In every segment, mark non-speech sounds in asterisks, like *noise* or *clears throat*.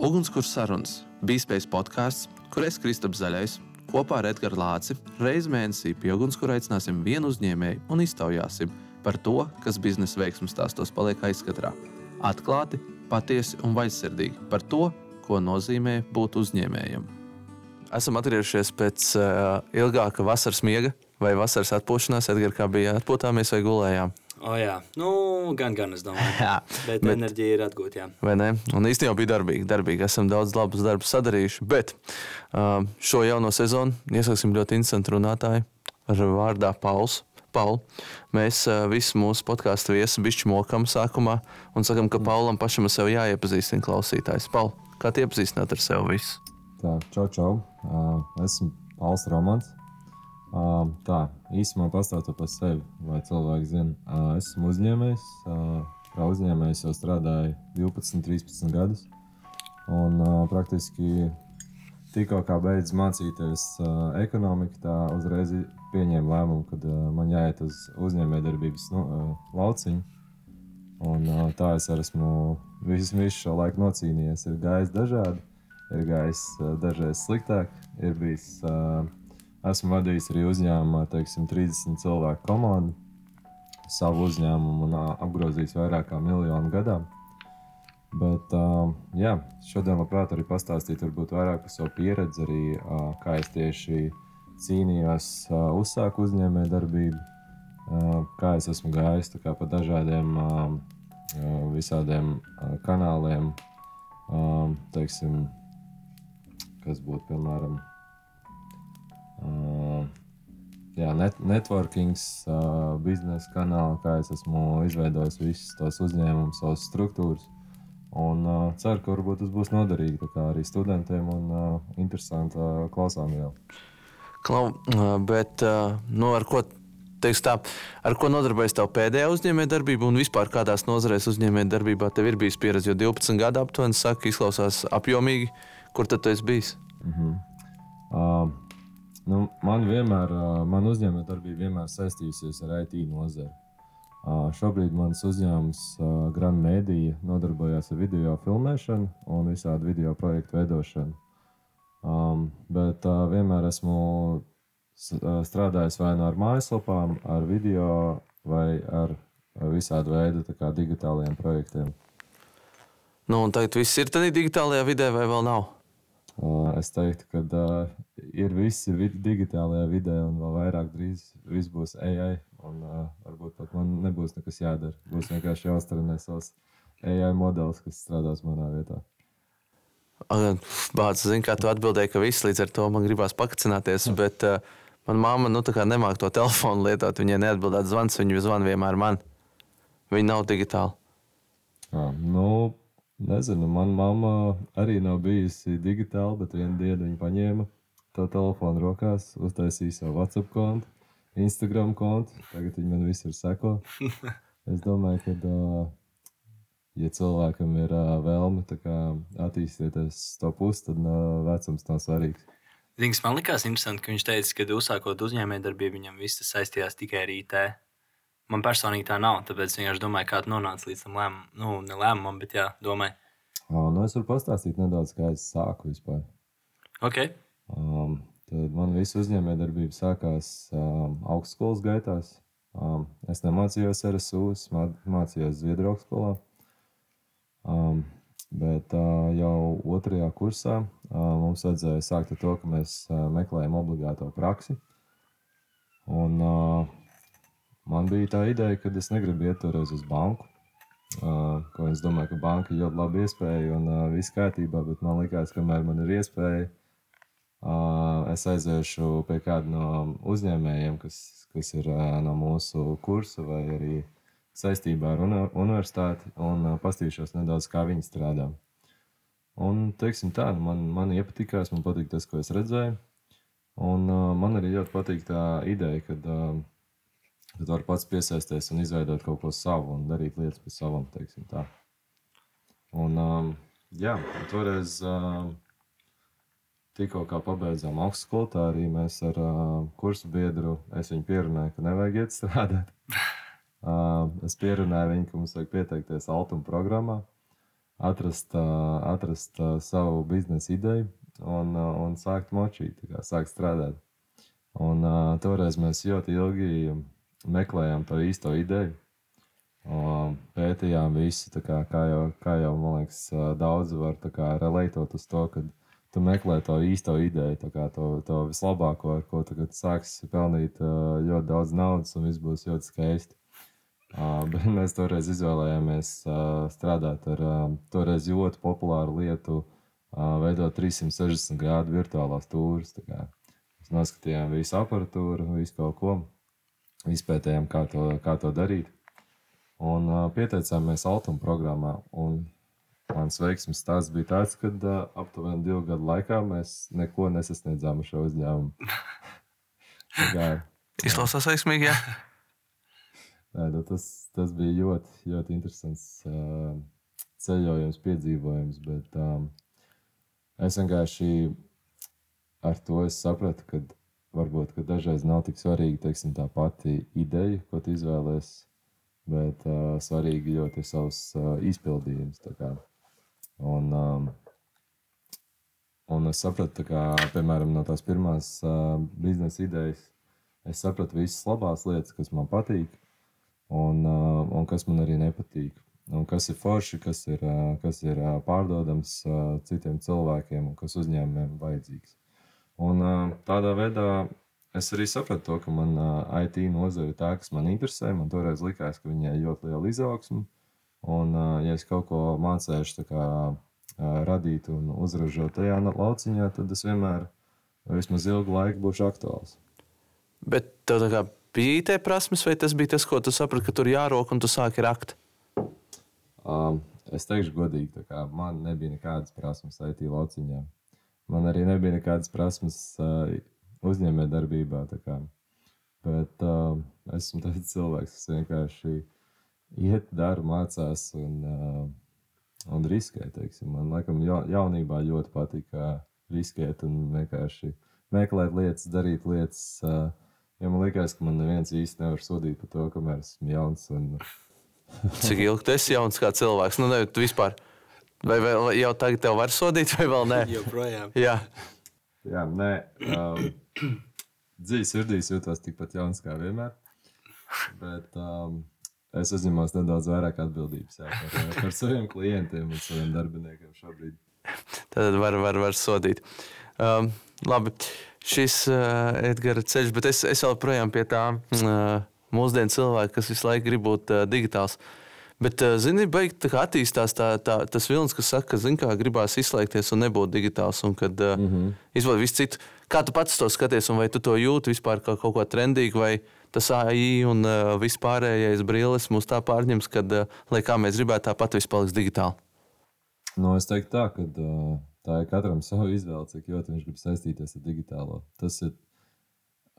Ugunskurs sarunas bija spējas podkāsts, kur es Kristaps Zaļais kopā ar Edgars Lāci reizi mēnesī pie ugunskura aicināsim vienu uzņēmēju un iztaujāsim par to, kas biznesa veiksmēs stāstos paliek aizskatrā. Atklāti, patiesi un vaļsirdīgi par to, ko nozīmē būt uzņēmējam. Esam atgriezušies pēc uh, ilgāka vasaras miega vai vasaras atpūšanās. Edgars, kā bija atpūtāmies vai gulējām? O, jā, nu, gan, gan es domāju. *laughs* Jā, bet, bet enerģija ir atgūta. Jā. Vai ne? Un īstenībā bija darbīgi. darbīgi. Esam daudz labus darbus sadarījuši. Bet šo jauno sezonu iesāksim ļoti interesantu runātāju ar vārdā Pauls. Paul, mēs visi mūsu podkāstu viesi bišķi mokam sākumā un sakam, ka Paulam pašam ar sevi jāiepazīstina klausītājs. Paul, kā tie iepazīstināt ar sevi visu? Tā, čau, čau. Esmu Pauls Romans. Uh, tā, īsumā pastāstot par sevi, lai cilvēki zinātu. Uh, esmu uzņēmējs. Uh, kā uzņēmējs jau strādāju 12, 13 gadus. Un uh, praktiski tikko beidzu mācīties uh, ekonomiku, tā uzreiz pieņēmu lēmumu, ka uh, man jāiet uz uzņēmējdarbības nu, uh, lauciņu. Un, uh, tā es arī esmu visu, visu šo laiku nocīnījies. Ir gājis dažādi, ir gājis uh, dažreiz sliktāk, ir bijis. Uh, Esmu vadījis arī uzņēmumā, teiksim, 30 cilvēku komandu, savu uzņēmumu un apgrozījis vairāk kā miljonu gadā. Bet, uh, jā, šodien labprāt arī pastāstīt varbūt vairāk par savu pieredzi, arī uh, kā es tieši cīnījos, uh, uzsāku uzņēmē darbību, uh, kā es esmu gājis kā, pa dažādiem uh, visādiem uh, kanāliem, uh, teiksim, kas būtu piemēram Uh, jā, net, networkings, uh, biznesa kanāli, kā es esmu izveidojis visus tos uzņēmumus, savas struktūras. Un uh, ceru, ka varbūt tas būs noderīgi arī studentiem un uh, interesanti uh, klausāmiem. Klau, uh, bet uh, nu, ar ko? Teiks tā, ar ko nodarbojas tev pēdējā uzņēmējdarbība un vispār kādās nozarēs uzņēmējdarbībā tev ir bijis pieredze? Jo 12 gadu aptuveni saka, izklausās apjomīgi. Kur tad tu esi bijis? Mm -hmm. uh, Nu, man vienmēr, man uzņēmējdarbība vienmēr saistījusies ar IT nozari. Šobrīd mans uzņēmums Grand Media nodarbojas ar video filmēšanu un visādi video projektu veidošanu. Um, bet uh, vienmēr esmu strādājis vai nu ar mājaslapām, ar video vai ar visādi veidu digitālajiem projektiem. Nu, un tagad viss ir tādā digitālajā vidē, vai vēl nav? Es teiktu, ka uh, ir visi vid digitālajā vidē, un vēl vairāk drīz viss būs AI. Un, uh, varbūt pat man nebūs nekas jādara. Būs vienkārši jāuztrenē savs AI modelis, kas strādās manā vietā. Bācis, zini, kā tu atbildēji, ka viss līdz ar to man gribās pakacināties, bet uh, manā mamma nu, nemāķi to telefonu lietot. Viņai neatbildēt zvans, viņa zvana vienmēr man. Viņa nav digitāla. Ah, nu, Nezinu, manā mamma arī nav bijusi digitāla, bet vienā dienā viņa paņēma to telefonu rokās, uztaisīja savu WhatsApp kontu, Instagram kontu. Tagad viņi man visur seko. *laughs* Es domāju, ka, ja cilvēkam ir vēlme attīstīties to pusi, tad vecums nav svarīgs. Zinies, man likās interesanti, ka viņš teica, ka uzsākot uzņēmējdarbību, viņam viss saistījās tikai ar IT. Man personīgi tā nav, tāpēc es vienkārši domāju, kā tu nonāci līdz tam lēmumam. Nu, ne lēmumam, bet jā, domāju. Nu es varu pastāstīt nedaudz, kā es sāku vispār. Okay. Um, tad man visu uzņēmējdarbību sākās um, augstskolas gaitās. Um, es nemācījos RSU, es mācījos Zviedru augstskolā. Um, bet uh, jau otrajā kursā uh, mums vajadzēja sākt ar to, ka mēs uh, meklējam obligāto praksi. Un, uh, Man bija tā ideja, ka es negribu iet toreiz uz banku. Uh, es domāju, ka banka ir ļoti laba iespēja un uh, viss kārtībā, bet man liekas, kamēr man ir iespēja, uh, es aiziešu pie kāda no uzņēmējiem, kas, kas ir uh, no mūsu kursa vai arī saistībā ar universitāti, un uh, pastīšos nedaudz, kā viņi strādā. Un, teiksim tā, nu, man, man iepatikās, man patīk tas, ko es redzēju. Un uh, man arī ļoti patīk tā ideja, ka uh, Tad var pats piesaisties un izveidot kaut ko savu un darīt lietas pēc savam, teiksim tā. Un, um, jā, toreiz um, tikko kā pabeidzām augstskolu, tā arī mēs ar uh, kursu biedru, es viņu pierunāju, ka nevajag iet strādāt. uh, *laughs* es pierunāju viņu, ka mums vajag pieteikties Altuma programmā. atrast, uh, atrast uh, savu biznesa ideju un, uh, un sākt močīt, kā sākt strādāt. Un uh, toreiz mēs ļoti ilgi meklējām to īsto ideju. Uh, pētījām visu, kā, kā, jau, kā jau, man liekas, uh, daudzi var relētot uz to, ka tu meklē to īsto ideju, kā, to, to vislabāko, ar ko tu sāksi pelnīt uh, ļoti daudz naudas un viss būs ļoti skaisti. Uh, bet *laughs* mēs toreiz izvēlējāmies strādāt ar uh, toreiz ļoti populāru lietu, veidot 360 grādu virtuālās stūres. Mēs noskatījām visu aparatūru, visu kaut ko, izpētējām, kā to, kā to darīt. Un uh, pieteicāmies Altuma programmā. Mans veiksmes stāsts bija tāds, ka uh, aptuveni divu gadu laikā mēs neko nesasniedzām ar šo uzņēmumu. *laughs* Izklausās veiksmīgi, jā. *laughs* Nē, nu tas, tas bija ļoti, ļoti interesants uh, ceļojums, piedzīvojums. Bet um, es vienkārši ar to sapratu, ka varbūt dažreiz nav tik svarīgi teiksim, tā pati ideja, ko tu izvēlējies, bet uh, svarīgi ļoti ir savs uh, izpildījums. Un, um, un es sapratu, ka, piemēram, no tās pirmās uh, biznesa idejas, es sapratu visas labās lietas, kas man patīk un, uh, un kas man arī nepatīk. Un kas ir forši, kas ir, uh, kas ir uh, pārdodams citiem cilvēkiem un kas uzņēmumiem vajadzīgs. Un tādā veidā es arī sapratu to, ka man IT nozare ir tā, kas man interesē. Man toreiz likās, ka viņai ļoti liela izaugsme. Un, ja es kaut ko mācīšu kā, radīt un uzražot tajā lauciņā, tad es vienmēr, vismaz ilgu laiku, būšu aktuāls. Bet tev tā kā bija IT prasmes, vai tas bija tas, ko tu saprati, ka tur jārok un tu sāki rakt? Um, es teikšu, godīgi, ka man nebija nekādas prasmes IT lauciņā. Man arī nebija nekādas prasmes uh, uzņēmējdarbībā. Bet uh, esmu tāds *laughs* cilvēks, kas vienkārši iet, dara, mācās un, uh, un riskē. Teiksim. Man laikam ja, jaunībā ļoti patika riskēt un vienkārši meklēt lietas, darīt lietas. Uh, Ja man liekas, ka man neviens īsti nevar sodīt par to, kamēr esmu jauns. Un... Cik ilgi tu esi jauns kā cilvēks? Nu, ne, tu vispār. Vai vēl, jau tagad tev var sodīt, vai vēl nē? *laughs* Joprojām. Jā, Jā nē. Um, *clears throat* Dzīves sirdīs jūtos tikpat jauns kā vienmēr. Bet um, es uzņemos nedaudz vairāk atbildības jā, par, par saviem klientiem un saviem darbiniekiem šobrīd. Tad var, var, var sodīt. Um, labi. Uh, šis uh, Edgara ceļš, bet es, es joprojām pie tā uh, mūsdienu cilvēka, kas visu laiku grib būt uh, digitāls. Bet, uh, zini, beigti attīstās tā, tā, tas vilnis, kas saka, ka, zini, kā gribās izslēgties un nebūt digitāls. Un kad uh, mm -hmm. izvēlēties visu citu, kā tu pats to skaties, un vai tu to jūti vispār kā kaut ko trendīgu, vai tas AI un uh, vispārējais brīlis mūs tā pārņems, kad, uh, lai kā mēs gribētu, tāpat viss paliks digitāli. No, nu, es teiktu tā, ka. Uh Tā ir katram *laughs* sava izvēle, cik ļoti viņš grib saistīties ar digitālo. Tas ir.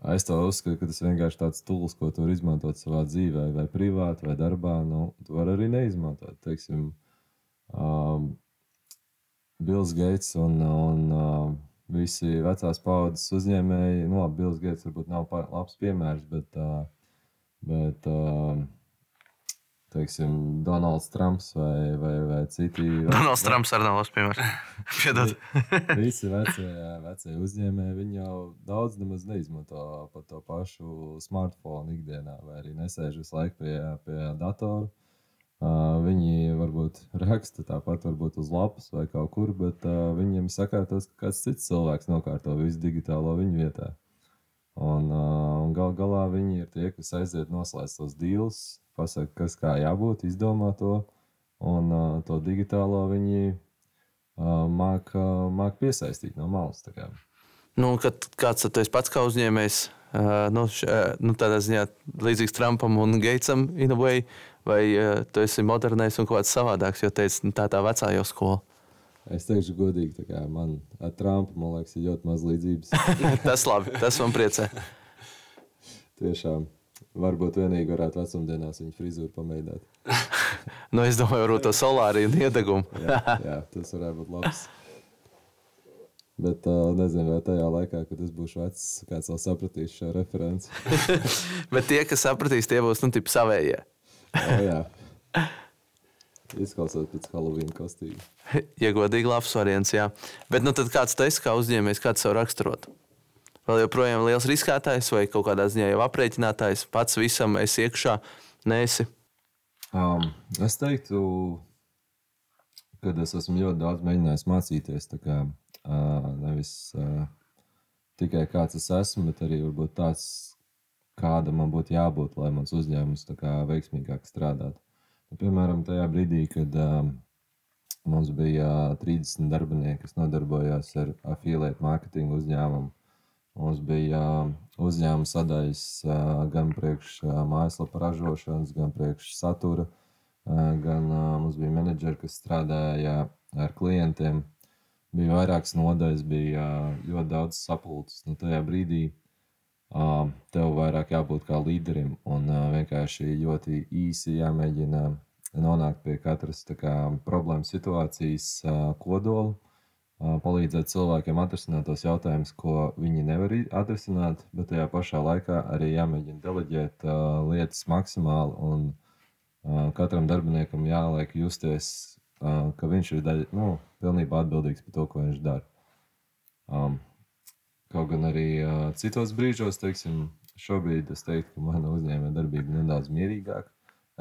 Es to uzskatu, ka tas vienkārši tāds tools, ko tu vari izmantot savā dzīvē, vai privāti, vai darbā. Nu, tu vari arī neizmantot. Teiksim, um, Bills Gates un, un uh, visi vecās paudzes uzņēmēji. Nu, labi, Bills Gates varbūt nav labs piemērs, bet, uh, bet uh, teiksim, Donalds Trumps vai, vai, vai citi. *laughs* Donalds Trumps arī nav labs *laughs* piemērs. Visi vecie, vecie uzņēmēji, viņi jau daudz nemaz neizmanto pat to pašu smartphone ikdienā, vai arī nesēž visu laiku pie, pie datora. Uh, viņi varbūt raksta tāpat, varbūt uz lapas vai kaut kur, bet uh, viņiem sakārtos, ka kāds cits cilvēks nokārto visu digitālo viņu vietā. Un, uh, un gal galā viņi ir tie, kas aiziet noslēdz tos deals, pasaka, kas kā jābūt, izdomā to. Un uh, to digitālo viņi uh, māk, uh, māk piesaistīt no malas. Nu, kad kāds tas pats kā uzņēmējs, uh, nu, š, uh, nu, tādā ziņā līdzīgs Trumpam un Geitsam, way, vai uh, tu esi modernais un kaut kāds savādāks, jo teici, nu, tā tā vecā jau skola. Es teikšu, godīgi, ka man ar Trumpu man liekas, ir ļoti maz līdzības. *laughs* tas labi, tas man priecē. Tiešām. Varbūt vienīgi varētu vecumdienās viņa frizūru pamēģināt. *laughs* nu, es domāju, varbūt to solāriju un iedegumu. *laughs* jā, jā, tas varētu būt labs. Bet uh, nezinu, vai tajā laikā, kad es būšu vecs, kāds vēl sapratīs šo referenci. *laughs* Bet tie, kas sapratīs, tie būs nu, savējie. jā, jā. Izklausās pēc Halloween kostīma. Ja godīgi, labs variants, jā. Bet nu, kāds tas kā uzņēmējs, kāds sev raksturot? Vēl joprojām liels riskētājs vai kaut kādā ziņā jau aprēķinātājs, pats visam esi iekšā, nesi. Um, es teiktu, ka es esmu ļoti daudz mēģinājis mācīties. Kā, uh, nevis uh, tikai kāds es esmu, bet arī varbūt tāds, kāda man būtu jābūt, lai mans uzņēmums kā veiksmīgāk strādātu. Nu, piemēram, tajā brīdī, kad um, mums bija 30 darbinieki, kas nodarbojās ar afiliētu mārketingu uzņēmumu. Mums bija uzņēmuma sadaļas gan priekš mājaslapa ražošanas, gan priekš satura, gan mums bija menedžeri, kas strādāja ar klientiem. Bija vairākas nodaļas, bija ļoti daudz sapulces. Nu, tajā brīdī tev vairāk jābūt kā līderim un vienkārši ļoti īsi jāmēģina nonākt pie katras kā, problēmas situācijas kodola, palīdzēt cilvēkiem atrisināt tos jautājumus, ko viņi nevar atrisināt, bet tajā pašā laikā arī jāmēģina deleģēt uh, lietas maksimāli un uh, katram darbiniekam jāliek justies, uh, ka viņš ir daļa, nu, pilnībā atbildīgs par to, ko viņš dara. Um, Kaut gan arī uh, citos brīžos, teiksim, šobrīd es teiktu, ka mana uzņēmējdarbība ir nedaudz mierīgāka.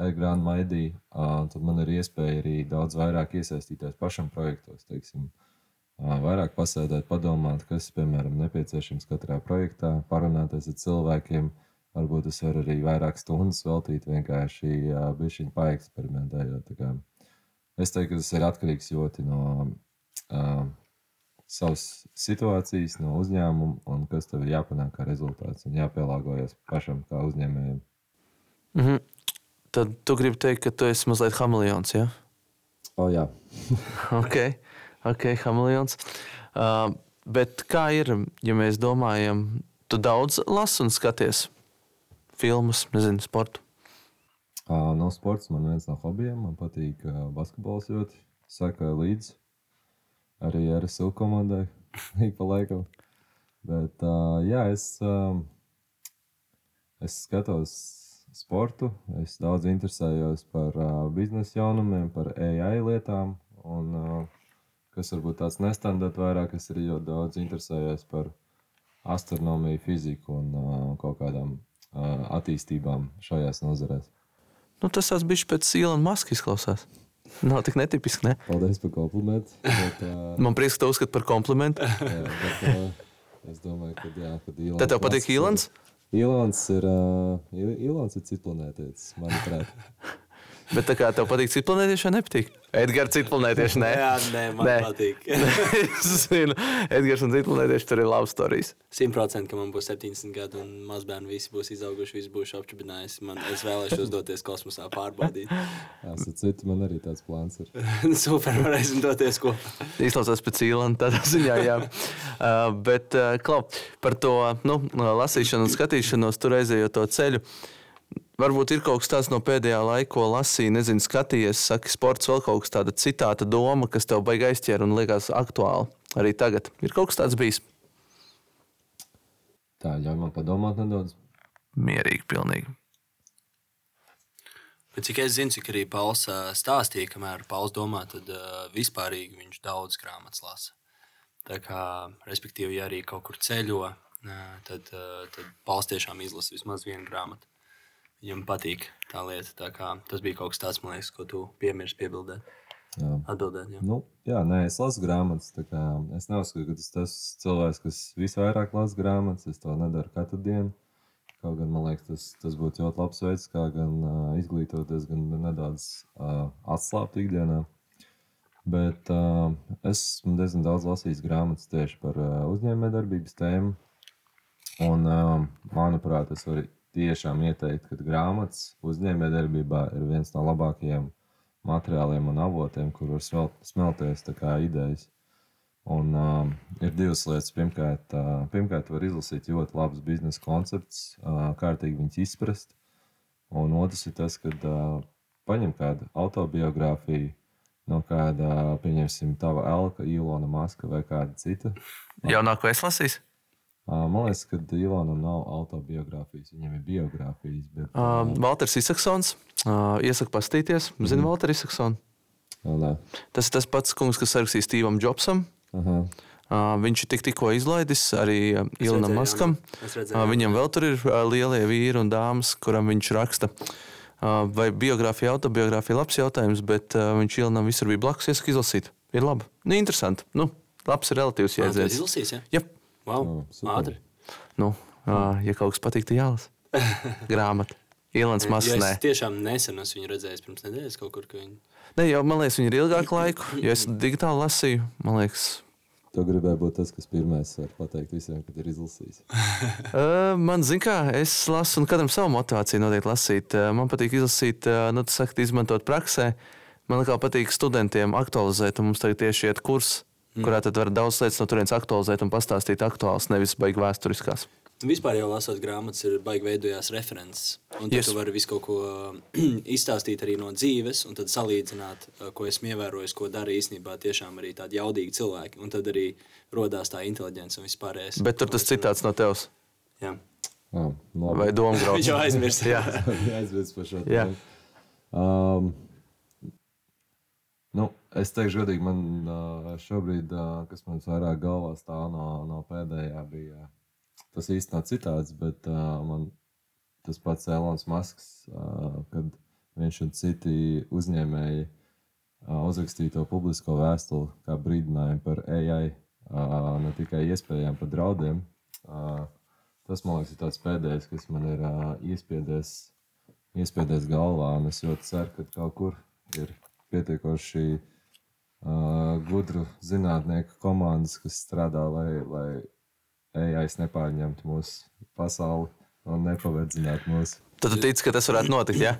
Grāmatā maidī, uh, tad man ir iespēja arī daudz vairāk iesaistīties pašam projektos. Teiksim, uh, vairāk pasēdēt, padomāt, kas, piemēram, nepieciešams katrā projektā, parunāties ar cilvēkiem. Varbūt es varu arī vairāk stundas veltīt vienkārši bišķiņu paeksperimentējot. Tā kā Es teiktu, ka tas ir atkarīgs ļoti no uh, savas situācijas, no uzņēmuma un kas tev ir jāpanāk kā rezultāts un jāpielāgojas pašam kā uzņēmējam. Mhm. Tad tu gribi teikt, ka tu esi mazliet hameleons. Ja? O, jā. *laughs* ok, ok, hameleons. Uh, bet kā ir, ja mēs domājam, tu daudz lasi un skaties filmas, nezinu, sportu? Uh, no sports man viens no hobijiem. Man patīk uh, basketbols ļoti. Sekoju līdzi arī RSU komandai *laughs* ik pa laikam. Bet uh, jā, es, um, es skatos sportu. Es daudz interesējos par uh, biznesa jaunumiem, par AI lietām. Un, uh, kas varbūt tāds nestandarta vairāk, es arī ļoti daudz interesējos par astronomiju, fiziku un uh, kaut kādām uh, attīstībām šajās nozarēs. Nu, tas tas bija pēc Ilona Maska izklausās. Nav tik netipiski, ne? Paldies par komplimentu. Bet, uh, *laughs* Man prieks, ka tu uzskati par komplimentu. *laughs* jā, bet, uh, es domāju, ka jā, kad Ilons Tad tev patīk ir- Ilons? Ilons ir, uh, Il- Ilons ir citplanētietis, manuprāt. *laughs* Bet tā kā tev patīk citu planētieši, vai nepatīk? Edgars, citu planētieši, nē. Jā, nē, man Nē. patīk. *laughs* es zinu, Edgars un citu planētieši tur ir labs stāstījis. 100% ka man būs 70 gadi, un mazbērni visi būs izauguši, visi būs apčubinājuši. Man, es vēlēšos doties kosmosā, pārbaudīt. *laughs* Jā, citu, man arī tāds plāns ir. *laughs* Super, varēsim doties kopā. Izklausās pēc īlana tādā ziņā, jā. Uh, bet, uh, klau, par to nu, lasīšanu un skatīšanos, tur aizējot to ceļu. Varbūt ir kaut kas tāds no pēdējā laika, ko lasīju, nezinu, skatījies, saka, sports vēl kaut kas tāds citāta doma, kas tev baigi aizķēra un liekas aktuāli arī tagad. Ir kaut kas tāds bijis Tā, ļauj man padomāt nedaudz. mierīgi, pilnīgi. Bet cik es zinu, cik arī Pauls stāstīja, kamēr Pauls domā, tad uh, vispārīgi viņš daudz grāmatas lasa. Tā kā, respektīvi, ja arī kaut kur ceļo, ā, tad, ā, tad Pauls tiešām izlasa vismaz vienu grāmatu. Viņam patīk tā lieta. Tā kā, tas bija kaut kas tāds, liekas, ko tu piemirsti piebildēt. Jā. Atbildēt, jā. Nu, jā, nē, es lasu grāmatas. Es neuzskatu, ka tas ir tas cilvēks, kas visvairāk lasa grāmatas. Es to nedaru katru dienu. Kaut gan man liekas, tas, tas būtu ļoti labs veids, kā gan uh, izglītoties, gan nedaudz uh, atslābt ikdienā. Bet uh, es esmu diezgan daudz lasījis grāmatas tieši par uh, uzņēmējdarbības tēmu. Un, uh, manuprāt, es varu tiešām ieteikt, ka grāmatas uzņēmējdarbībā ir viens no labākajiem materiāliem un avotiem, kur var smelt, smelties idejas. Un, uh, ir divas lietas. Pirmkārt, uh, pirmkārt, var izlasīt ļoti labus biznesa konceptus, uh, kārtīgi viņus izprast. Un otrs ir tas, ka uh, paņem kādu autobiogrāfiju no kāda, pieņemsim, tava Elka, Ilona Maska vai kāda cita. Jaunāko es lasīju. Man liekas, ka Ilonam nav autobiogrāfijas, viņam ir biogrāfijas. Bet, Uh, Valters Isaksons. Uh, iesaku pastīties. Zinu, Valter Isaksons. Oh, nē. Tas ir tas pats kungs, kas rakstīja Stevam Jobsam. Aha. Uh, viņš ir tik, tikko izlaidis arī Ilonam Maskam. redzēju, Uh, viņam vēl tur ir lielie vīri un dāmas, kuram viņš raksta. Uh, vai biogrāfija, autobiogrāfija, labs jautājums, bet uh, viņš Ilonam visur bija blakus, iesaku izlasīt. Ir labi. Nu, interesanti. Nu, labs ir relatīvs Jā, tas jēdziens. izlasīs, jā? Jā, Wow, Oh, super. ātri. nu, uh, ja kaut kas patīk, tad jālasa. *laughs* Grāmata. Ilons Jo Masks. es tiešām nesen esmu viņu redzējis pirms nedēļas kaut kur. ka Viņi... Nē, jau man liekas, viņi ir ilgāku laiku. Jo es digitāli lasīju, man liekas, Tu gribēji būt tas, kas pirmais var pateikt visiem, kad ir izlasījis. *laughs* Uh, man zina, kā es lasu, un katram savu motivāciju noteikti lasīt. Uh, man patīk izlasīt, uh, nu, tas saka, izmantot praksē. Man kā patīk studentiem aktualizēt, un mums tagad tieši iet kurs, mm. kurā tad var daudz lietas no turienes aktualizēt un pastāstīt aktuāls, nevis baigi vēsturiskās. Vispār jau lasot grāmatas, ir baigi veidojās references. Un tad Yes. tu vari visu kaut ko *clears throat* izstāstīt arī no dzīves, un tad salīdzināt, uh, ko esmu ievērojis, ko dara īstenībā tiešām arī tādi jaudīgi cilvēki. Un tad arī rodās tā inteliģence un vispārējais. Bet tur tas citāts no tevis. Jā. Ah, labi. Vai doma grauds? Viņš *laughs* jau aizmirst. Jā. *laughs* aizmirst par šo Jā. Um, es teikšu, godīgi, man šobrīd, kas man vairāk galvā stāv no, no pēdējā, bija tas īsti nav citāts, bet man tas pats Elonas Masks, kad viņš un citi uzņēmēji uzrakstīja to publisko vēstuli kā brīdinājumu par AI, ne tikai iespējām, par draudiem. Tas, man liekas, ir tāds pēdējais, kas man ir iespiedies, iespiedies galvā. Un es ļoti ceru, ka kaut kur ir pietiekoši gudru zinātnieku komandas, kas strādā, lai, lai AI nepārņemtu mūsu pasauli un nepavērdzinātu mūsu. Tad tu tici, ka tas varētu notikt, jā?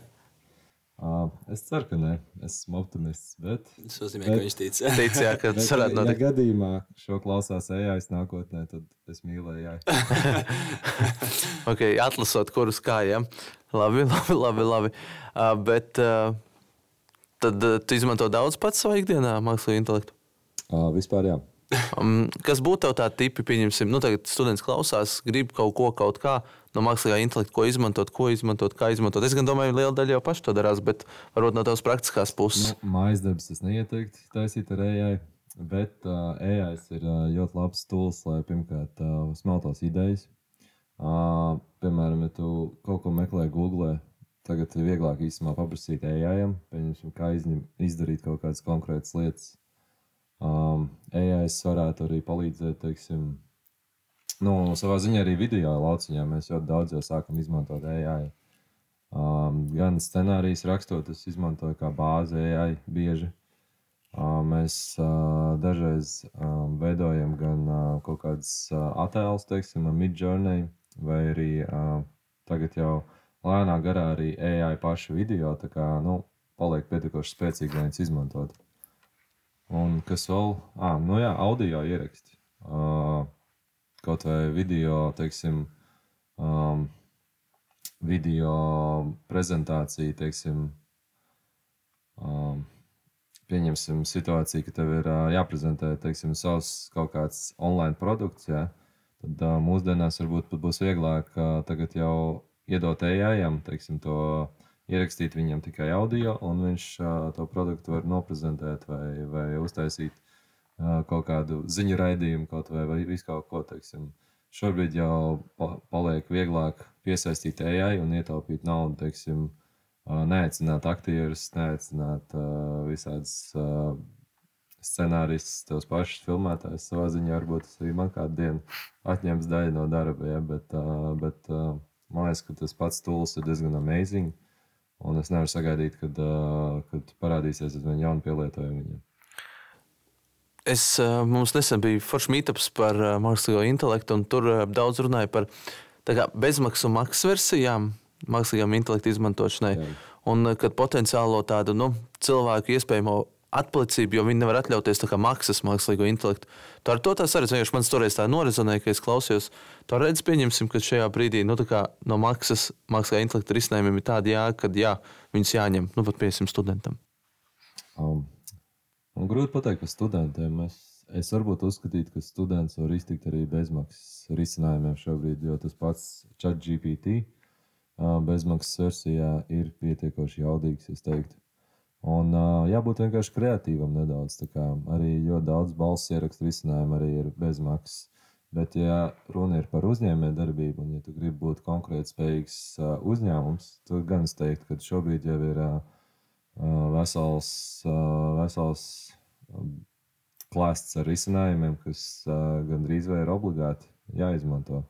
Uh, es ceru, ka nē, es esmu optimists. Bet, Tas nozīmē, ka viņš tic. *laughs* Tici, jā, ka bet tas varētu ja notikt. gadījumā šo klausās AI nākotnē, tad es mīlu AI. *laughs* Okay, atlasot, kurus kājām. Labi, *laughs* labi, labi. labi. Uh, bet uh, tad uh, tu izmanto daudz pats savā ikdienā mākslīgo intelektu. Uh, vispār jā. Um, kas būtu tādi tipi, pieņemsim, nu, tagad students klausās, grib kaut ko, kaut kā no mākslīgā intelekta, ko izmantot, ko izmantot, kā izmantot. Es domāju, liela daļa jau paši to darās, bet varbūt no tavas praktiskās puses. Nu, mājas darbs es neieteiktu taisīt ar AI, bet uh, AI ir uh, ļoti labs tools, lai pirmkārt uh, smeltos idejas. Uh, piemēram, ja tu kaut ko meklē Google, tagad ir vieglāk īstenībā paprasīt AI, pieņemsim, kā izņem, izdarīt kaut kādas konkrētas lietas. Um, AI varētu arī palīdzēt, teiksim, nu, savā ziņā arī video lauciņā. Mēs ļoti daudz jau sākam izmantot AI. Um, gan scenārijas rakstot, es izmantoju kā bāzi AI bieži. Uh, mēs uh, dažreiz um, veidojam gan uh, kaut kādas uh, attēlus, teiksim, midjourney, vai arī uh, tagad jau lēnā garā arī AI pašu video, tā kā, nu, paliek pietiekoši spēcīgi, lai viņas izmantotu. Un kas vēl? Ah, nu jā, audio ieraksti. Uh, kaut vai video, teiksim, um, video prezentācija, teiksim, um, pieņemsim situāciju, ka tev ir uh, jāprezentē, teiksim, savs kaut kāds online produkts, jā, tad uh, mūsdienās varbūt pat būs vieglāk uh, tagad jau iedot AI-am, teiksim, to ierakstīt viņam tikai audio, un viņš uh, to produktu var noprezentēt vai, vai uztaisīt uh, kaut kādu ziņu raidījumu, kaut vai, vai visu kaut ko. Teiksim. Šobrīd jau pa, paliek vieglāk piesaistīt AI un ietaupīt naudu, teiksim, uh, neaicināt aktierus, neaicināt uh, visādas uh, scenāristus, tos pašus filmētājus. Savā ziņā varbūt tas arī man kādu dienu atņems daļu no darba, ja, bet, uh, bet uh, man liekas, ka tas pats tools ir diezgan amazing. Un es nevaru sagaidīt, kad, uh, kad parādīsies aizvien jauni pielietojumi viņam. Es, uh, mums nesen bija foršs mītāps par uh, mākslīgo intelektu, un tur uh, daudz runāja par kā, bezmaksu maksas versijām mākslīgām intelektu izmantošanai. Jā. Un kad potenciālo tādu nu, cilvēku iespējamo atpalicību, jo viņi nevar atļauties maksas mākslīgo intelektu. Tā ar to tā arī vienkārši man toreiz tā norezonēja, ka es klausījos. Tā redz, pieņemsim, ka šajā brīdī nu, no maksas mākslīgā intelekta risinājumiem ir tāda jēga, ka jā, viņus jāņem, nu pat piesim studentam. Um, grūti pateikt par studentiem. Es, es varbūt uzskatītu, ka students var iztikt arī bezmaksas risinājumiem šobrīd, jo tas pats ChatGPT uh, bezmaksas versijā ir pietiekoši jaudīgs, es teiktu. Un uh, jābūt vienkārši kreatīvam nedaudz. Arī ļoti daudz balss ierakstu risinājumu arī ir bezmaksas. Bet, ja runa ir par uzņēmējdarbību, un ja tu gribi būt konkurētspējīgs uh, uzņēmums, tad gan es teiktu, ka šobrīd jau ir uh, vesels, uh, vesels klāsts ar risinājumiem, kas uh, gandrīz vai ir obligāti jāizmanto.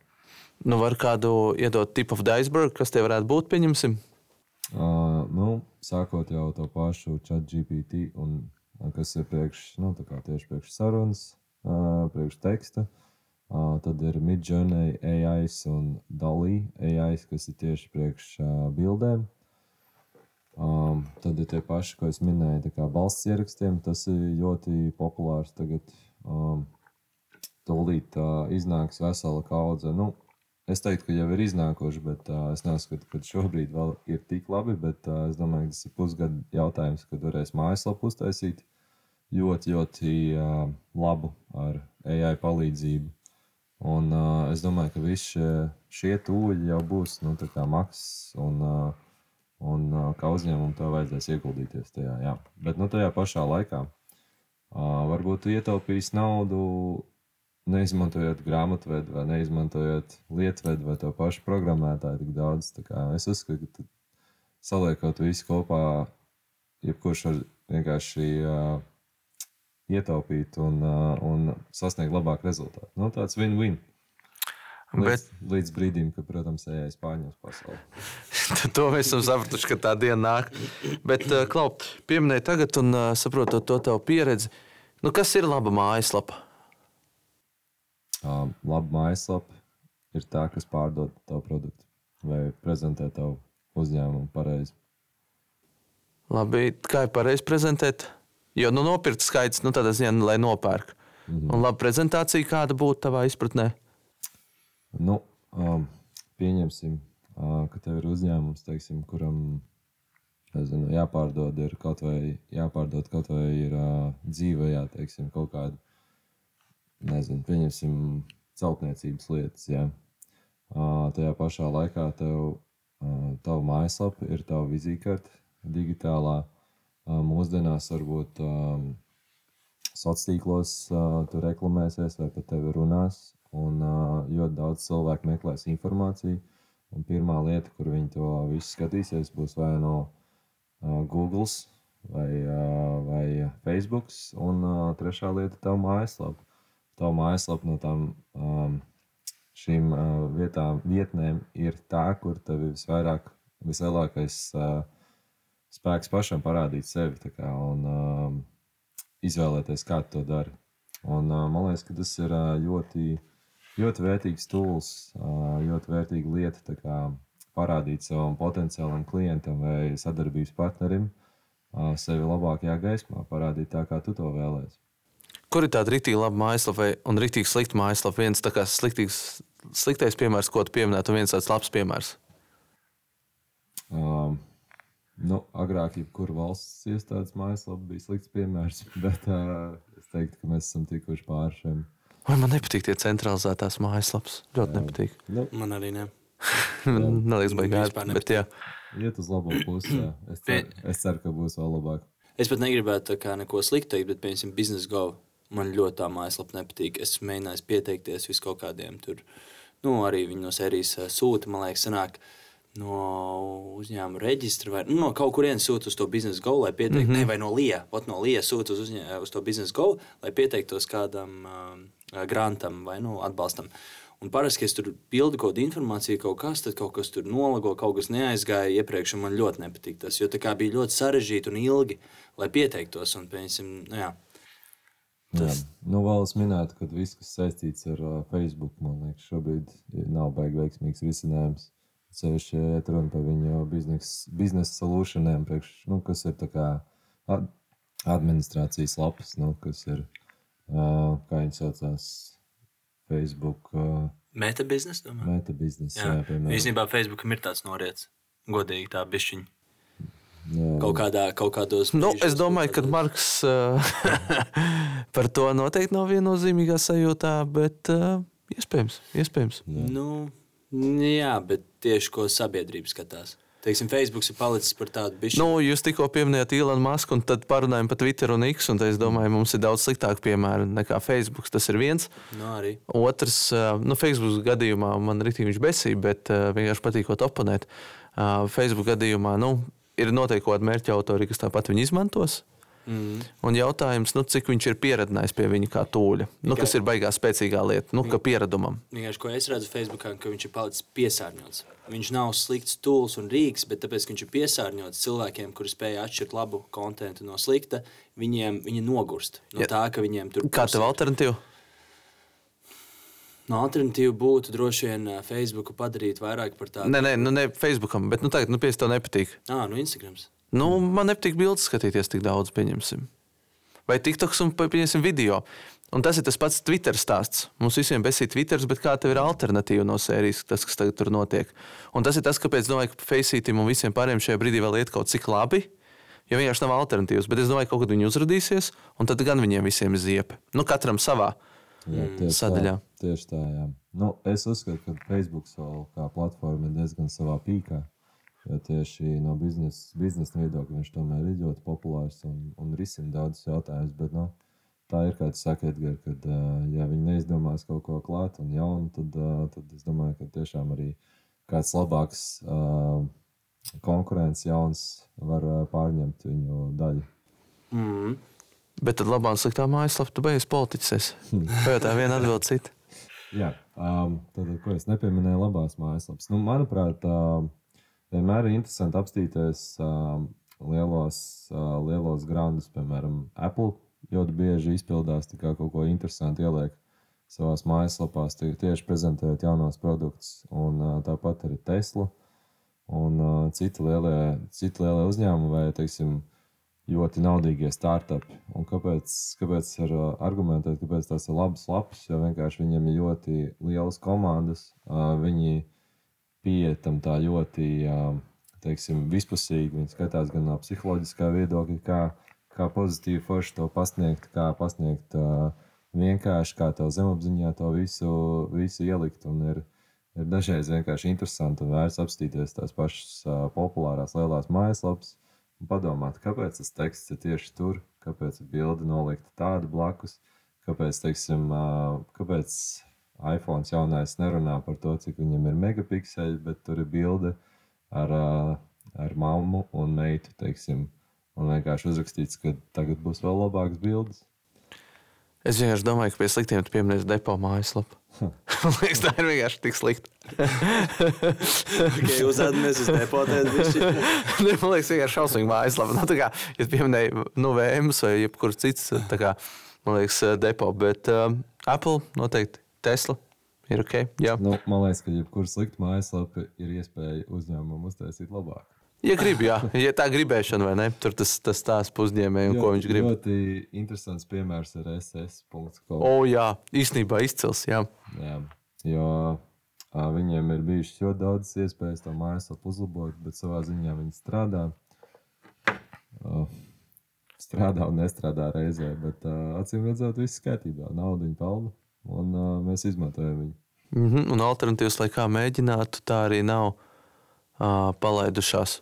Nu, var kādu iedot tip of the iceberg, kas tie varētu būt, pieņemsim. Uh, nu, sākot jau to pašu chat GPT, un, kas ir priekš, nu, tieši priekš sarunas, uh, priekš teksta. Uh, tad ir Midjourney AI un Dalī AI, kas ir tieši priekš uh, bildēm. Um, tad ir tie paši, ko es minēju, kā balss ierakstiem. Tas ir ļoti populārs tagad. Um, tūlīt uh, iznāks vesela kaudze. Nu, es teiktu, ka jau ir iznākuši, bet uh, es neuzskatu, ka šobrīd vēl ir tik labi. Bet uh, es domāju, ka tas ir pusgadu jautājums, kad varēs mājaslapu uztaisīt ļoti, ļoti uh, labu ar AI palīdzību. Un, uh, es domāju, ka visi šie, šie tūļi jau būs nu, maksas, un, uh, un uh, kā uzņēmumam to vajadzēs ieguldīties tajā. Jā. Bet nu, tajā pašā laikā uh, varbūt ietaupīs naudu, neizmantojot grāmatvedu vai neizmantojot lietvedu vai to pašu programmētāju tik daudz. Es uzskatu, ka saliekot visu kopā, jebkurš var vienkārši. Uh, ietaupīt un, uh, un sasniegt labāku rezultātu. Nu, tāds win-win. Līdz, Bet, līdz brīdim, kad, protams, ejais pārņems pasauli. *laughs* to mēs esam sapratuši, ka tā diena nāk. Bet, uh, Klau, pieminēji tagad, un uh, saprotot to tavu pieredzi, nu, kas ir laba mājaslapa? Uh, laba mājaslapa ir tā, kas pārdod tavu produktu vai prezentē tavu uzņēmumu pareizi. Labi, kā ir pareizi prezentēt? Jo nu, nopirkt skaits, nu, tādā ziņā, lai nopērk. Mm -hmm. Un laba prezentācija, kāda būtu tavā izpratnē? Nu, um, pieņemsim, uh, ka tev ir uzņēmums, teiksim, kuram nezinu, jāpārdod ir kaut vai, jāpārdod kaut vai ir uh, dzīve, jā, teiksim, kaut kāda, nezinu, pieņemsim celtniecības lietas. Uh, tajā pašā laikā tev, tava mājaslapa ir tava vizītkarte digitālā mūsdienās varbūt sociālos tīklos tur reklamēsies vai pat tevi runās. Un ļoti daudz cilvēku meklēs informāciju. Un pirmā lieta, kur viņi to visu skatīsies, būs vai no Google vai, vai Facebook. Un trešā lieta - tava mājaslapa. Tava mājaslapa no tām um, šīm uh, vietām, vietnēm ir tā, kur tev ir visvairāk, vislielākais. Uh, spēks pašam parādīt sevi kā, un um, izvēlēties, kā to dara. Un, uh, man liekas, ka tas ir uh, ļoti, ļoti vērtīgs tools, uh, ļoti vērtīga lieta kā, parādīt savam potenciālam klientam vai sadarbības partnerim uh, sevi labākajā gaismā, parādīt tā, kā tu to vēlēsies. Kur ir tāda rīktīgi laba mājaslapa un rīktīgi slikta mājaslapa? Viens tā kā sliktīgs, sliktais piemērs, ko tu pieminēji, un viens tāds labs piemērs. Um, Nu, agrāk, jebkurā valsts iestādes mājaslapa bija slikts piemērs, *laughs* bet uh, es teiktu, ka mēs esam tikuši pāri šiem. Vai man nepatīk tie centralizētās mājaslapas? Ļoti jā. nepatīk. Nu, man arī ne. *laughs* Neliekas, baigās. Bet, jā. Iet uz labo pusi. Es, ceru, es ceru, ka būs vēl labāk. Es pat negribētu neko sliktu teikt, bet, piemēram, biznesa go. Man ļoti tā mājaslapa nepatīk. Es mēģināju pieteikties vis kaut kādiem tur. Nu, arī viņi no sērijas sūta, man liekas, sanāk. No uzņēmuma reģistra vai nu, no kaut kurienes sūta uz to biznesa go, lai pieteiktu, mm -hmm. ne, vai no LIE, pat no LIE sūta uz, uzņē, uz to biznesa go, lai pieteiktos kādam uh, grantam vai nu, atbalstam. Un parasti, kad es tur pildu kaut kādu informāciju, kaut kas, tad kaut kas tur nolago, kaut kas neaizgāja iepriekš, un man ļoti nepatīk tas. Jo tā bija ļoti sarežģīti un ilgi, lai pieteiktos. Un, piemēram, nu, jā, Tas... Jā, nu, vēl es minētu, ka viss, kas saistīts ar uh, Facebook, man liekas, šobrīd nav baigi veiksmīgs risinājums. Ceļš iet runa par viņu biznesa biznes priekš, nu, kas ir ad, administrācijas lapas, nu, kas ir, uh, kā viņi saucās, Facebook. Uh, Meta biznesa, domāju. Meta biznesa, jā. jā piemēram. Īstenībā Facebookam ir tāds noriets, godīgi tā bišķiņa. Kaut, kādā, kaut kādos. Nu, es domāju, ka Marks uh, *laughs* par to noteikti nav viennozīmīgā sajūtā, bet uh, iespējams. iespējams. Jā. Nu, Jā, bet tieši ko sabiedrība skatās. teiksim, Facebook ir palicis par tādu bišķi. Nu, jūs tikko pieminējāt Ilonu Masku, un tad parunājām par Twitter un X. Un es domāju, mums ir daudz sliktāki piemēri nekā Facebook. Tas ir viens. Nu, arī. Otrs, uh, nu, Facebook gadījumā man rītīgi viņš besīja, bet vienkārši patīkot oponēt. Facebook gadījumā nu, ir noteikti kaut kāda mērķa autori, kas tāpat viņu izmantos. Mm. Un jautājums, nu, cik viņš ir pieradinājis pie viņa kā tūļa, nu, kas ir baigā spēcīgā lieta, nu, ka pieredumam. Vienkārši, ko es redzu Facebookā, ka viņš ir palicis piesārņots. Viņš nav slikts tools un rīks, bet tāpēc, ka viņš ir piesārņots cilvēkiem, kuri spēj atšķirt labu kontekstu no slikta, viņiem viņi nogurst no Ja. tā, ka viņiem tur Kā tev alternatīva? No alternatīva būtu droši vien ā, Facebooku padarīt vairāk par tādu. Nē, nē, nu, ne Facebookam, bet nu, tagad, nu, pieci tev nepatīk. Ah, no Instagrams. Nu, man nepatīk bildes skatīties tik daudz, pieņemsim. Vai TikToks un pieņemsim video. Un tas ir tas pats Twitter stāsts. Mums visiem besīk Twitter, bet kā tev ir alternatīva no sērijas, tas, kas tagad tur notiek. Un tas ir tas, kāpēc domāju, ka Faceītam un visiem pārējiem šajā brīdī vēl iet kaut cik labi. Jo vienkārši nav alternatīvas, bet es domāju, ka kaut kad viņi uzrādīsies, un tad gan viņiem visiem ir ziepa. Nu, katram savā. Jā, tieši sadaļā. Tā, tieši tā, jā. Nu, es uzskatu, ka Facebook vēl kā platforma ir diezgan savā pīkā. Jo tieši no biznesa biznes viedokļa viņš tomēr ir ļoti populārs un, un risina daudzus jautājumus. Bet nu, tā ir, kā tu saki, Edgars, kad ja viņi neizdomās kaut ko klāt un jaunu, tad, tad es domāju, ka tiešām arī kāds labāks konkurents jauns var pārņemt viņu daļu. Mm. Bet tad labā un sliktā mājaslapā tu beigas politiķis. Pajautā *laughs* viena atbild citu. Jā, um, tad, ko es nepieminēju, labās mājaslapas. Nu, manuprāt, uh, vienmēr ir interesanti apstīties um, lielos, uh, lielos grandus, piemēram, Apple. Ļoti bieži izpildās kā kaut ko interesantu, ieliek savā mājaslapā, tieši prezentējot jaunos produktus. Un uh, tāpat arī Tesla un uh, citi lielie, citi lielie uzņēmumi vai, teiksim, ļoti naudīgie startupi. Un kāpēc, kāpēc ir uh, argumentēt, kāpēc tās ir labas lapas? Jo vienkārši viņiem ir ļoti lielas komandas. Uh, viņi pieiet tam tā ļoti uh, teiksim, vispusīgi. Viņi skatās gan no psiholoģiskā viedokļa, kā, kā pozitīvi forši to pasniegt, kā pasniegt vienkārši, kā to zemapziņā to visu, visu ielikt. Ir, ir dažreiz vienkārši interesanti un vērts apstīties tās pašas populārās lielās mājaslapas un padomāt, kāpēc tas teksts ir tieši tur, kāpēc ir bilde nolikta tāda blakus, kāpēc, teiksim, kāpēc iPhone jaunais nerunā par to, cik viņam ir megapikseli, bet tur ir bilde ar, ar mammu un meitu, teiksim, un vienkārši uzrakstīts, ka tagad būs vēl labāks bildes. Es vienkārši domāju, ka pie sliktiem tu pieminēsi depo mājaslapu. *laughs* Man liekas, tā ir vienkārši tik slikta. *laughs* Tikai uzādamies uz depotēs. *laughs* Ne, Man liekas, vienkārši šausmīgi mājaslapa. Nu, tā kā, ja pieminēji nu, VMS vai jebkurš cits, kā, man liekas, depo. Bet um, Apple noteikti Tesla ir ok. Jā. Nu, man liekas, ka jebkurā slikta mājaslapa ir iespēja uzņēmumam uztaisīt labāk. Ja gribi, jā. Ja tā gribēšana, vai ne? Tur tas, tas tās uzņēmējiem, ko viņš grib. Ļoti interesants piemērs ir SS.com. O, jā, īstenībā izcils. Jā. Jā, jo ā, viņiem ir bijušas ļoti daudz iespējas to mājaslapu uzlabot, bet savā ziņā viņi strādā. Ā, Strādā un nestrādā reizē, bet ā, acīm redzot, viss kārtībā. Naudu viņi pelna un ā, mēs izmantojam viņu. Mm -hmm. Un alternatīvas, lai kā mēģinātu, tā arī nav uh, palaidušās.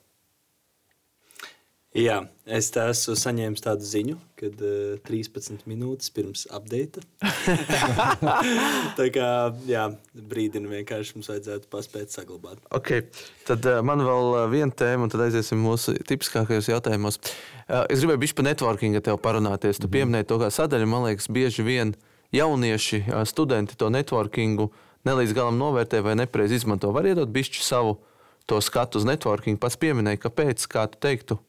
Jā, es tā esmu saņēmis tādu ziņu, kad uh, 13 minūtes pirms update. *laughs* tā kā jā, brīdina vienkārši mums vajadzētu paspēt saglabāt. Okay. Tad uh, man vēl uh, viena tēma, un tad aiziesim mūsu tipiskākajos jautājumos. Uh, es gribēju bišķi par networkingu te parunāties. Tu mm -hmm. pieminēji to kā sadaļu. Man liekas, bieži vien jaunieši, uh, studenti to networkingu nelīdz galam novērtē vai nepareizi izmanto. Var iedot bišķi savu to skatu uz networkingu. Pats pieminēji, kāpēc, kā tu teiktu.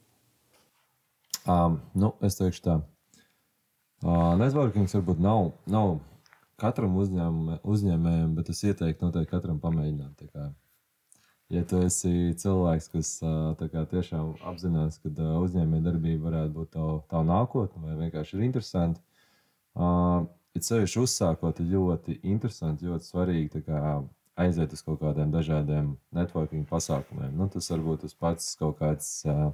Um, nu, es teikšu tā. Uh, networkings varbūt nav, nav katram uzņēmumam, uzņēmējam, bet es ieteiktu noteikti katram pamēģināt. Kā, ja tu esi cilvēks, kas kā tiešām apzinās, ka uzņēmējdarbība varētu būt tava tav nākotne vai vienkārši ir interesanti, uh, ir sevišķi uzsākot, ir ļoti interesanti, ļoti svarīgi kā, aiziet uz kaut kādiem dažādiem networking pasākumiem. Nu, tas varbūt tas pats kaut kāds. Uh,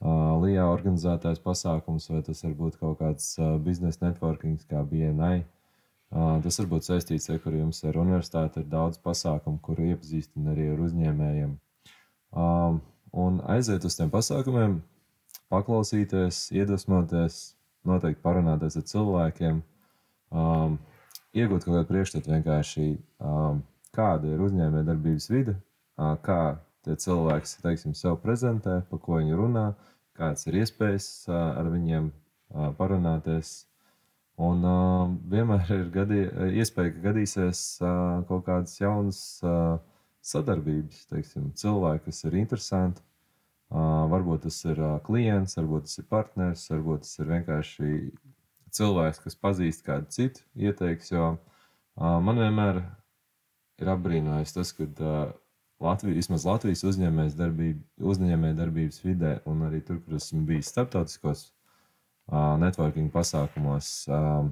LIA organizētais pasākums, vai tas var būt kaut kāds biznesa networking, kā BNI. Tas var būt saistīts ar to, ka jums ir universitāte, ir daudz pasākumu, kuru iepazīstina arī ar uzņēmējiem. Un aiziet uz tiem pasākumiem, paklausīties, iedvesmoties, noteikti parunāties ar cilvēkiem, um, iegūt kaut kādu priekšstatu vienkārši, um, kāda ir uzņēmējdarbības vide, uh, kā tie cilvēki teiksim, sev prezentē, pa ko viņi runā, kādas ir iespējas ar viņiem parunāties. Un uh, vienmēr ir gadī, iespēja, ka gadīsies uh, kaut kādas jaunas uh, sadarbības, teiksim, cilvēki, kas ir interesanti. Uh, varbūt tas ir uh, klients, varbūt tas ir partneris, varbūt tas ir vienkārši cilvēks, kas pazīst kādu citu, ieteiks. Jo uh, man vienmēr ir apbrīnojis tas, ka uh, Latvijas, vismaz Latvijas uzņēmējas darbība, vidē, un arī tur, kur esmu bijis starptautiskos uh, networking pasākumos, uh,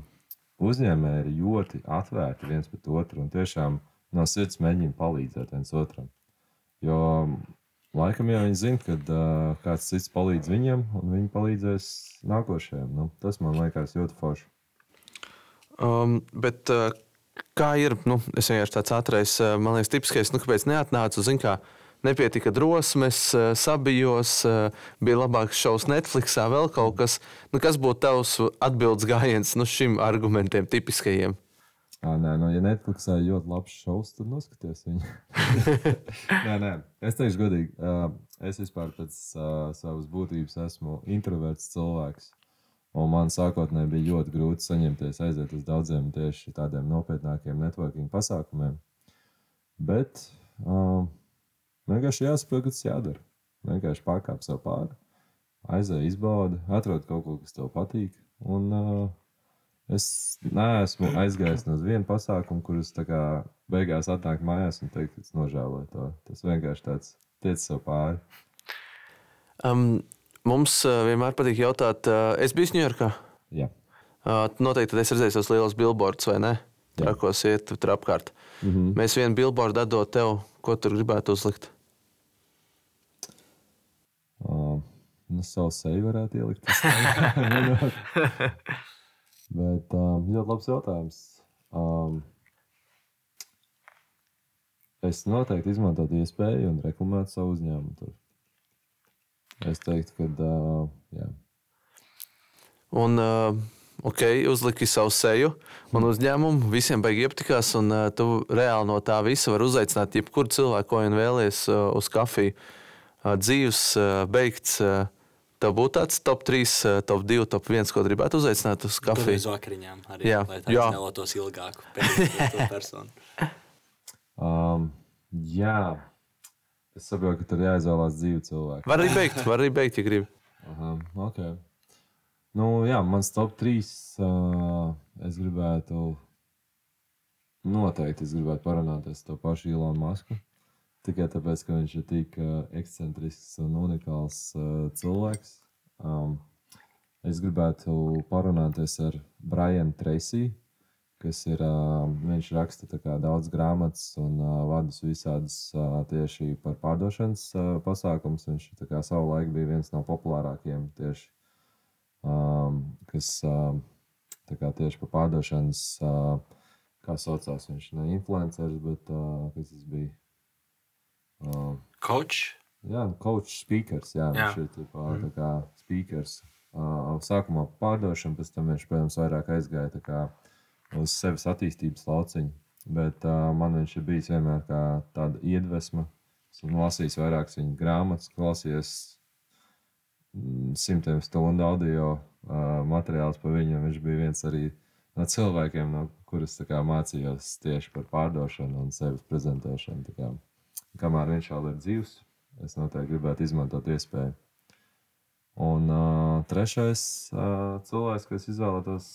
uzņēmēji ir ļoti atvērti viens pret otru un tiešām no sirds mēģina palīdzēt viens otram. Jo Laikam jau viņi zina, ka uh, kāds cits palīdz viņiem, un viņi palīdzēs nākošajam. Nu, tas man liekas ļoti forši. Um, bet, uh, kā ir? Nu, es vienkārši tāds ātrais, uh, man liekas, tipiskais, nu, kāpēc neatnācu. Zin, kā, nepietika drosmes, uh, sabijos, uh, bija labāks šovs Netflixā, vēl kaut kas. Nu, kas būtu tavs atbildes gājiens nu, šim argumentiem, tipiskajiem? À, nē, nu, ja Netflixā ir ļoti labs šovs, tad noskaties viņu. *laughs* nē, nē, es teikšu, godīgi, es vispār pēc uh, savas būtības esmu introverts cilvēks. Un man sākotnēji bija ļoti grūti saņemties, aiziet uz daudziem tieši tādiem nopietnākiem networking pasākumiem. Bet uh, vienkārši jāsaprot, kas jādara. Vienkārši pārkāp sev pāri, aizēj, izbaudi, atrod kaut ko, kas tev patīk. Un, uh, Es neesmu aizgājis no viena pasākuma, kurus beigās atnāk mājās un teikt, es nožēloju to. Tas vienkārši tāds tiec sev pāri. Um, mums uh, vienmēr patīk jautāt, uh, es biju Ņujorkā. Jā. Uh, noteikti es redzēju tos lielos billboardus, vai ne? Trakos iet tur apkārt. Mm -hmm. Mēs vienu billboardu atdodam tev, ko tur gribētu uzlikt. Uh, nu, savu seju varētu ielikt. *laughs* Bet um, ļoti labs jautājums. Um, es noteikti izmantotu iespēju un reklamētu savu uzņēmumu. Tur. Es teiktu, ka. Uh, jā. Un, uh, ok, uzliki savu seju un uzņēmumu. Visiem beigas iepatikās, un uh, tu reāli no tā visa vari uzaicināt jebkuru cilvēku, ko vien vēlies, uh, uz kafiju. Uh, dzīves uh, beigts. Uh, Tev būtu tāds top 3, eh, top 2, top 1, ko gribētu uzaicināt uz kafiju. Uz vakariņām arī. Jā, lai tā iztēlotos ilgāku personu. *laughs* um, jā, es saprotu, ka tur jāizvēlās dzīvu cilvēku. Var arī beigt, var arī beigt, ja gribi. Aha, ok. Nu, jā, mans top 3. Uh, es gribētu noteikti es gribētu parunāties ar to pašu Ilonu Masku. Tikai tāpēc, ka viņš ir tik uh, ekscentrisks un unikāls uh, cilvēks. Um, es gribētu parunāties ar Brianu Tracy, kas ir. Uh, viņš raksta daudz grāmatas un uh, vadus visādas uh, tieši par pārdošanas uh, pasākumus. Viņš savulaik bija viens no populārākajiem tieši, kas uh, kā, tieši par pārdošanas, uh, kā saucās viņš, ne influenceris, bet uh, kas tas bija Uh, coach? Jā, coach, speakers. Jā, jā. viņš ir tipā, mm. kā speakers. Uh, sākumā pārdošana, pēc tam viņš, protams, vairāk aizgāja kā, uz sevis attīstības lauciņu. Bet uh, man viņš ir bijis vienmēr kā tāda iedvesma. Esmu lasījis vairākas viņa grāmatas, klausījies mm, simtiem stundu audio uh, materiālus par viņu. Viņš bija viens arī no cilvēkiem, no kurus kā, mācījos tieši par pārdošanu un sevis prezentēšanu kamēr viņš vēl ir dzīvs, es noteikti gribētu izmantot iespēju. Un uh, trešais uh, cilvēks, ko es izvēlētos,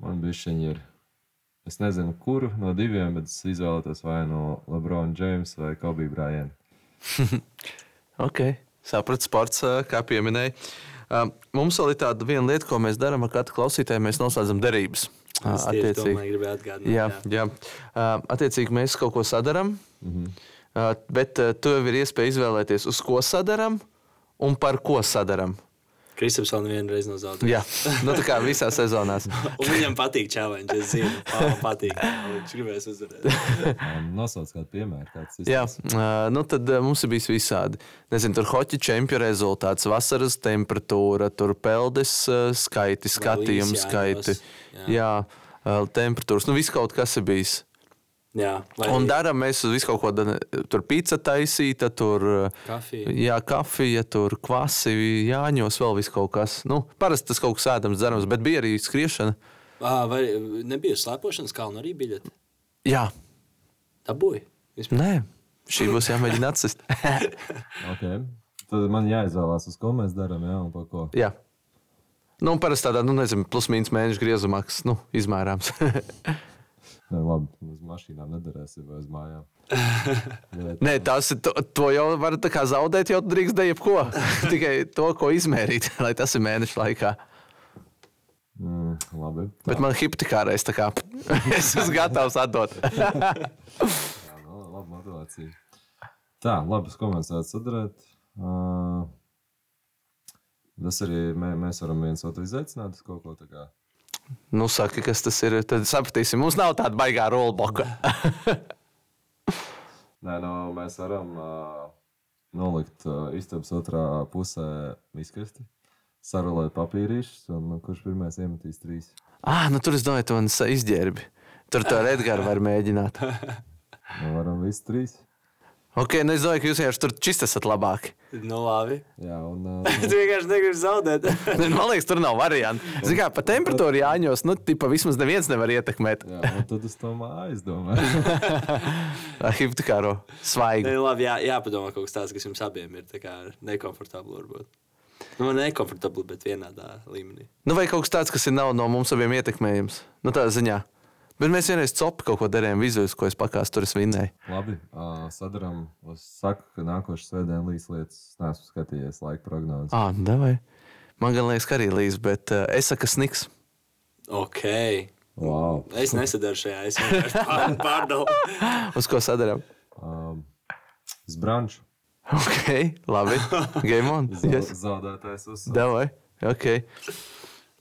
man bija šī ir. Es nezinu, kuru no diviem, bet es izvēlētos vai no Lebrona Jamesa vai Kobe Bryant. *laughs* ok, sapratu, sports, kā pieminēja. Mums vēl ir tāda viena lieta, ko mēs darām ar katru klausītāju. Mēs noslēdzam derības. Es attiecīgi, gribēju atgādināt. Jā, jā. jā. Attiecīgi mēs kaut ko sadarām, mm -hmm. bet tu jau ir iespēja izvēlēties, uz ko sadarām un par ko sadarām. Kristaps vēl nevienu reizi nav zaudējis. Jā, nu tā kā visās sezonās. Un viņam patīk čāvaņš, es zinu. Pāvam patīk. Viņš gribēs uzvarēt. Nosauc kādu piemēru. Kāds Jā, nu tad mums ir bijis visādi. Nezinu, tur hoķi čempionu rezultāts, vasaras temperatūra, tur peldes skaiti, skatījums īsi skaiti. jā. Jā, temperatūras, nu viss kaut kas ir bijis. Jā, vai Un darām mēs uz visu kaut ko tādu, tur pizza taisīta, tur ā, kafiju. jā, kafija, tur kvasi, jāņos, vēl kaut kas. Nu, parasti tas kaut kas ēdams, dzerams, bet bija arī skriešana. Ā, Vai nebija slēpošanas kalna arī biļete? Jā, Dabūja. Vispār. nē, šī būs jāmēģina atsist. *laughs* Okay. Tad man jāizvēlās, uz ko mēs darām, jā, un par ko. Jā. Nu, un parasti tādā, nu, nezinu, plus mīnus mēneša griezumā, kas, nu, izmērāms. *laughs* Nē, labi, uz mašīnām nedarēsim vai uz mājām. Bet, *laughs* Nē, tas. To, to jau var tā zaudēt, jau drīkst darīt jebko. *laughs* Tikai to, ko izmērīt, *laughs* lai tas ir mēneša laikā. mm, labi. Bet man hipotekārais tā kā es esmu gatavs atdot. Jā, nu, labi motivācija. Tā, labi, uz ko mēs varētu sadarīt. Uh, tas arī mē, mēs varam viens otru izaicināt uz kaut ko tādu. Nu, saka, kas tas ir. Tad sapratīsim, mums nav tāda baigā rolboka. *laughs* Nē, nu, mēs varam uh, nolikt uh, istabas otrā pusē izkrasti, sarulēt papīrīšus, un nu, kurš pirmais iemetīs trīs. ah, nu tur es domāju, sa- izģērbi. Tur to Edgars var mēģināt. Nu, varam visi trīs. Ok, nu es domāju, ka jūs vienkārši tur čist esat labāki. Nu, labi. Jā, un *laughs* uh, Tu vienkārši negribi zaudēt. Man liekas, tur nav variantu. Zini, kā pa temperatūru jāņos, nu, tipa vismaz neviens nevar ietekmēt. jā, un tad es to mājas domāju. *laughs* Hipotekāro svaigu. Nē, labi, jā, jāpadomā kaut kas tāds, kas jums abiem ir tā nekomfortabli. Varbūt. Nu, nekomfortabli, bet vienādā līmenī. Nu, vai kaut kas tāds, kas ir nav no mums abiem ietekmējams. Nu, tādā ziņā. Bet mēs vienreiz copu kaut ko darījām, vizuāli, ko es pakāstu, tur es vinnēju. Labi, uh, sadarām. Es saku, ka nākošais svētdien līdz lietas neesmu skatījies laika prognozes. Ah, davai. Man gan liekas, ka arī līdz, bet uh, es saku, sniks. Ok. Wow. Es nesadaru šajā. Es vienkārši pār- *laughs* pārdalu. Uz ko sadarām? Um, uz branču. Ok, labi. *laughs* Game on. Yes. Zaudētājs uz Davai. Ok.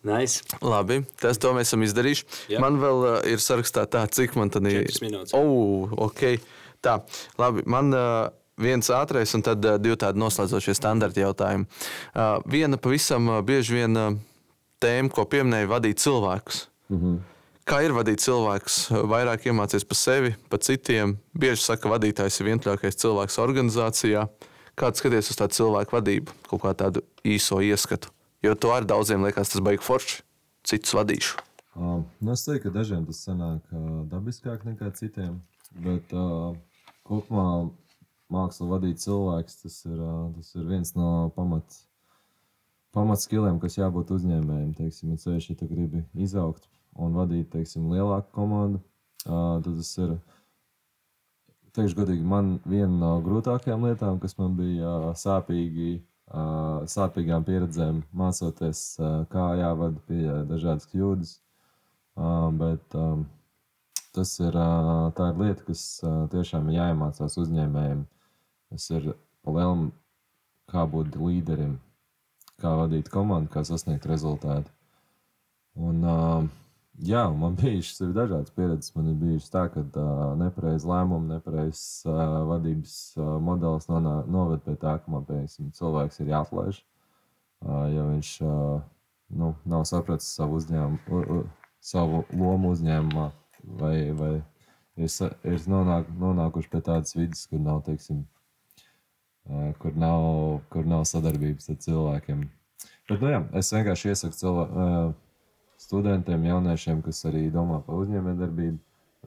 Nice. Labi, tas to mēs esam izdarījuši. Jā. Man vēl uh, ir sarakstā tā, cik man tad ir. Četras minūtes. Oh, ok. Tā, labi. Man uh, viens ātrais un tad uh, divi tādi noslēdzošie standarta jautājumi. Uh, viena pavisam uh, bieži vien uh, tēma, ko pieminēja, vadīt cilvēkus. Mm -hmm. Kā ir vadīt cilvēkus, vairāk iemācīties par sevi, par citiem. Bieži saka, ka vadītājs ir vientuļākais cilvēks organizācijā. Kāds skaties uz tādu cilvēku vadību, kaut kā tādu īso ieskatu? Jo to ar daudziem liekas, tas baigs forši. Citus vadīšu. Uh, nu es teiktu, ka dažiem tas sanāk uh, dabiskāk nekā citiem. Bet uh, kopumā māksla vadīt cilvēkus tas ir, uh, tas ir viens no pamat, pamatskiliem, kas jābūt uzņēmējiem. Teiksim, un ceļš, ja gribi izaugt un vadīt teiksim, lielāku komandu, tad tas ir. Teikšu, godīgi, man viena no grūtākajām lietām, kas man bija sāpīgi, sāpīgām pieredzēm, mācoties, kā jāvada pie dažādas kļūdas. Bet tas ir, ir lieta, kas tiešām ir jāiemācās uzņēmējiem. Tas ir palielam, kā būt līderim, kā vadīt komandu, kā sasniegt rezultātu. Un, uh, jā, man *laughs* bijušas ir dažādas pieredzes. Man ir bijušas tā, ka uh, nepareizs lēmums, nepareizs uh, vadības uh, modelis nonā- noved pie tā, ka man piemēram, cilvēks ir jāatlaiž, uh, jo viņš uh, nu, nav sapratis savu uzņēmumu, savu lomu uzņēmumā, vai, vai ir, ir nonāk, nonākuši pie tādas vidas, kur nav, teiksim, uh, kur nav, kur nav sadarbības ar cilvēkiem. Bet, nu, jā, es vienkārši iesaku cilvēkiem studentiem, jauniešiem, kas arī domā par uzņēmējdarbību,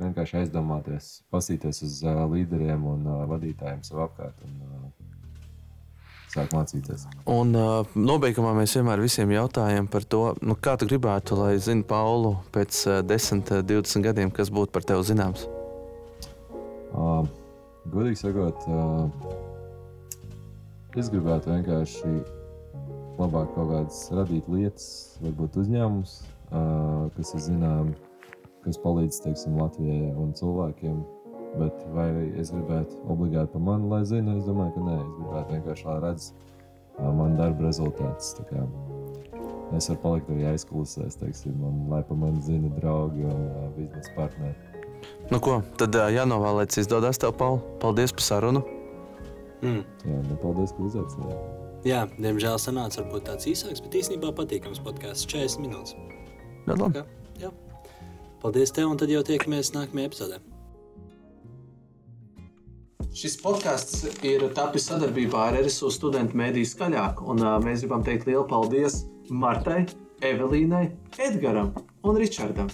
vienkārši aizdomāties, pasīties uz uh, līderiem un uh, vadītājiem sev apkārt un uh, sākt mācīties. Un uh, nobeigumā mēs vienmēr visiem jautājam par to, nu, kā tu gribētu, lai zinātu Paulu pēc uh, 10, uh, 20 gadiem, kas būtu par tevi zināms. Uh, godīgi sakot, uh, es gribētu vienkārši labāk kaut kādas radīt lietas, varbūt uzņēmumus, kas ir zināms, kas palīdz teiksim, Latvijai un cilvēkiem. Bet vai es gribētu obligāti par mani, lai zinātu, es domāju, ka nē, es gribētu vienkārši lai redz uh, manu darbu rezultātus. Es varu palikt arī aizkulisēs, teiksim, un lai pa mani zina draugi un biznesa partneri. Nu, ko, tad jānovēl, lai tas izdodas tev, Paul. Paldies par sarunu. Mm. Jā, nu, paldies, ka uzaicinājāt. Jā, diemžēl sanāca varbūt tāds īsāks, bet īstenībā patīkams podkāsts 40 minūtes. Ļoti labi. Jā, jā. Paldies tev, un tad jau tiekamies nākamajā epizodē. Šis podkāsts ir tapis sadarbībā ar RSU studentu mēdīju skaļāk, un uh, mēs gribam teikt lielu paldies Martai, Evelīnai, Edgaram un Ričardam.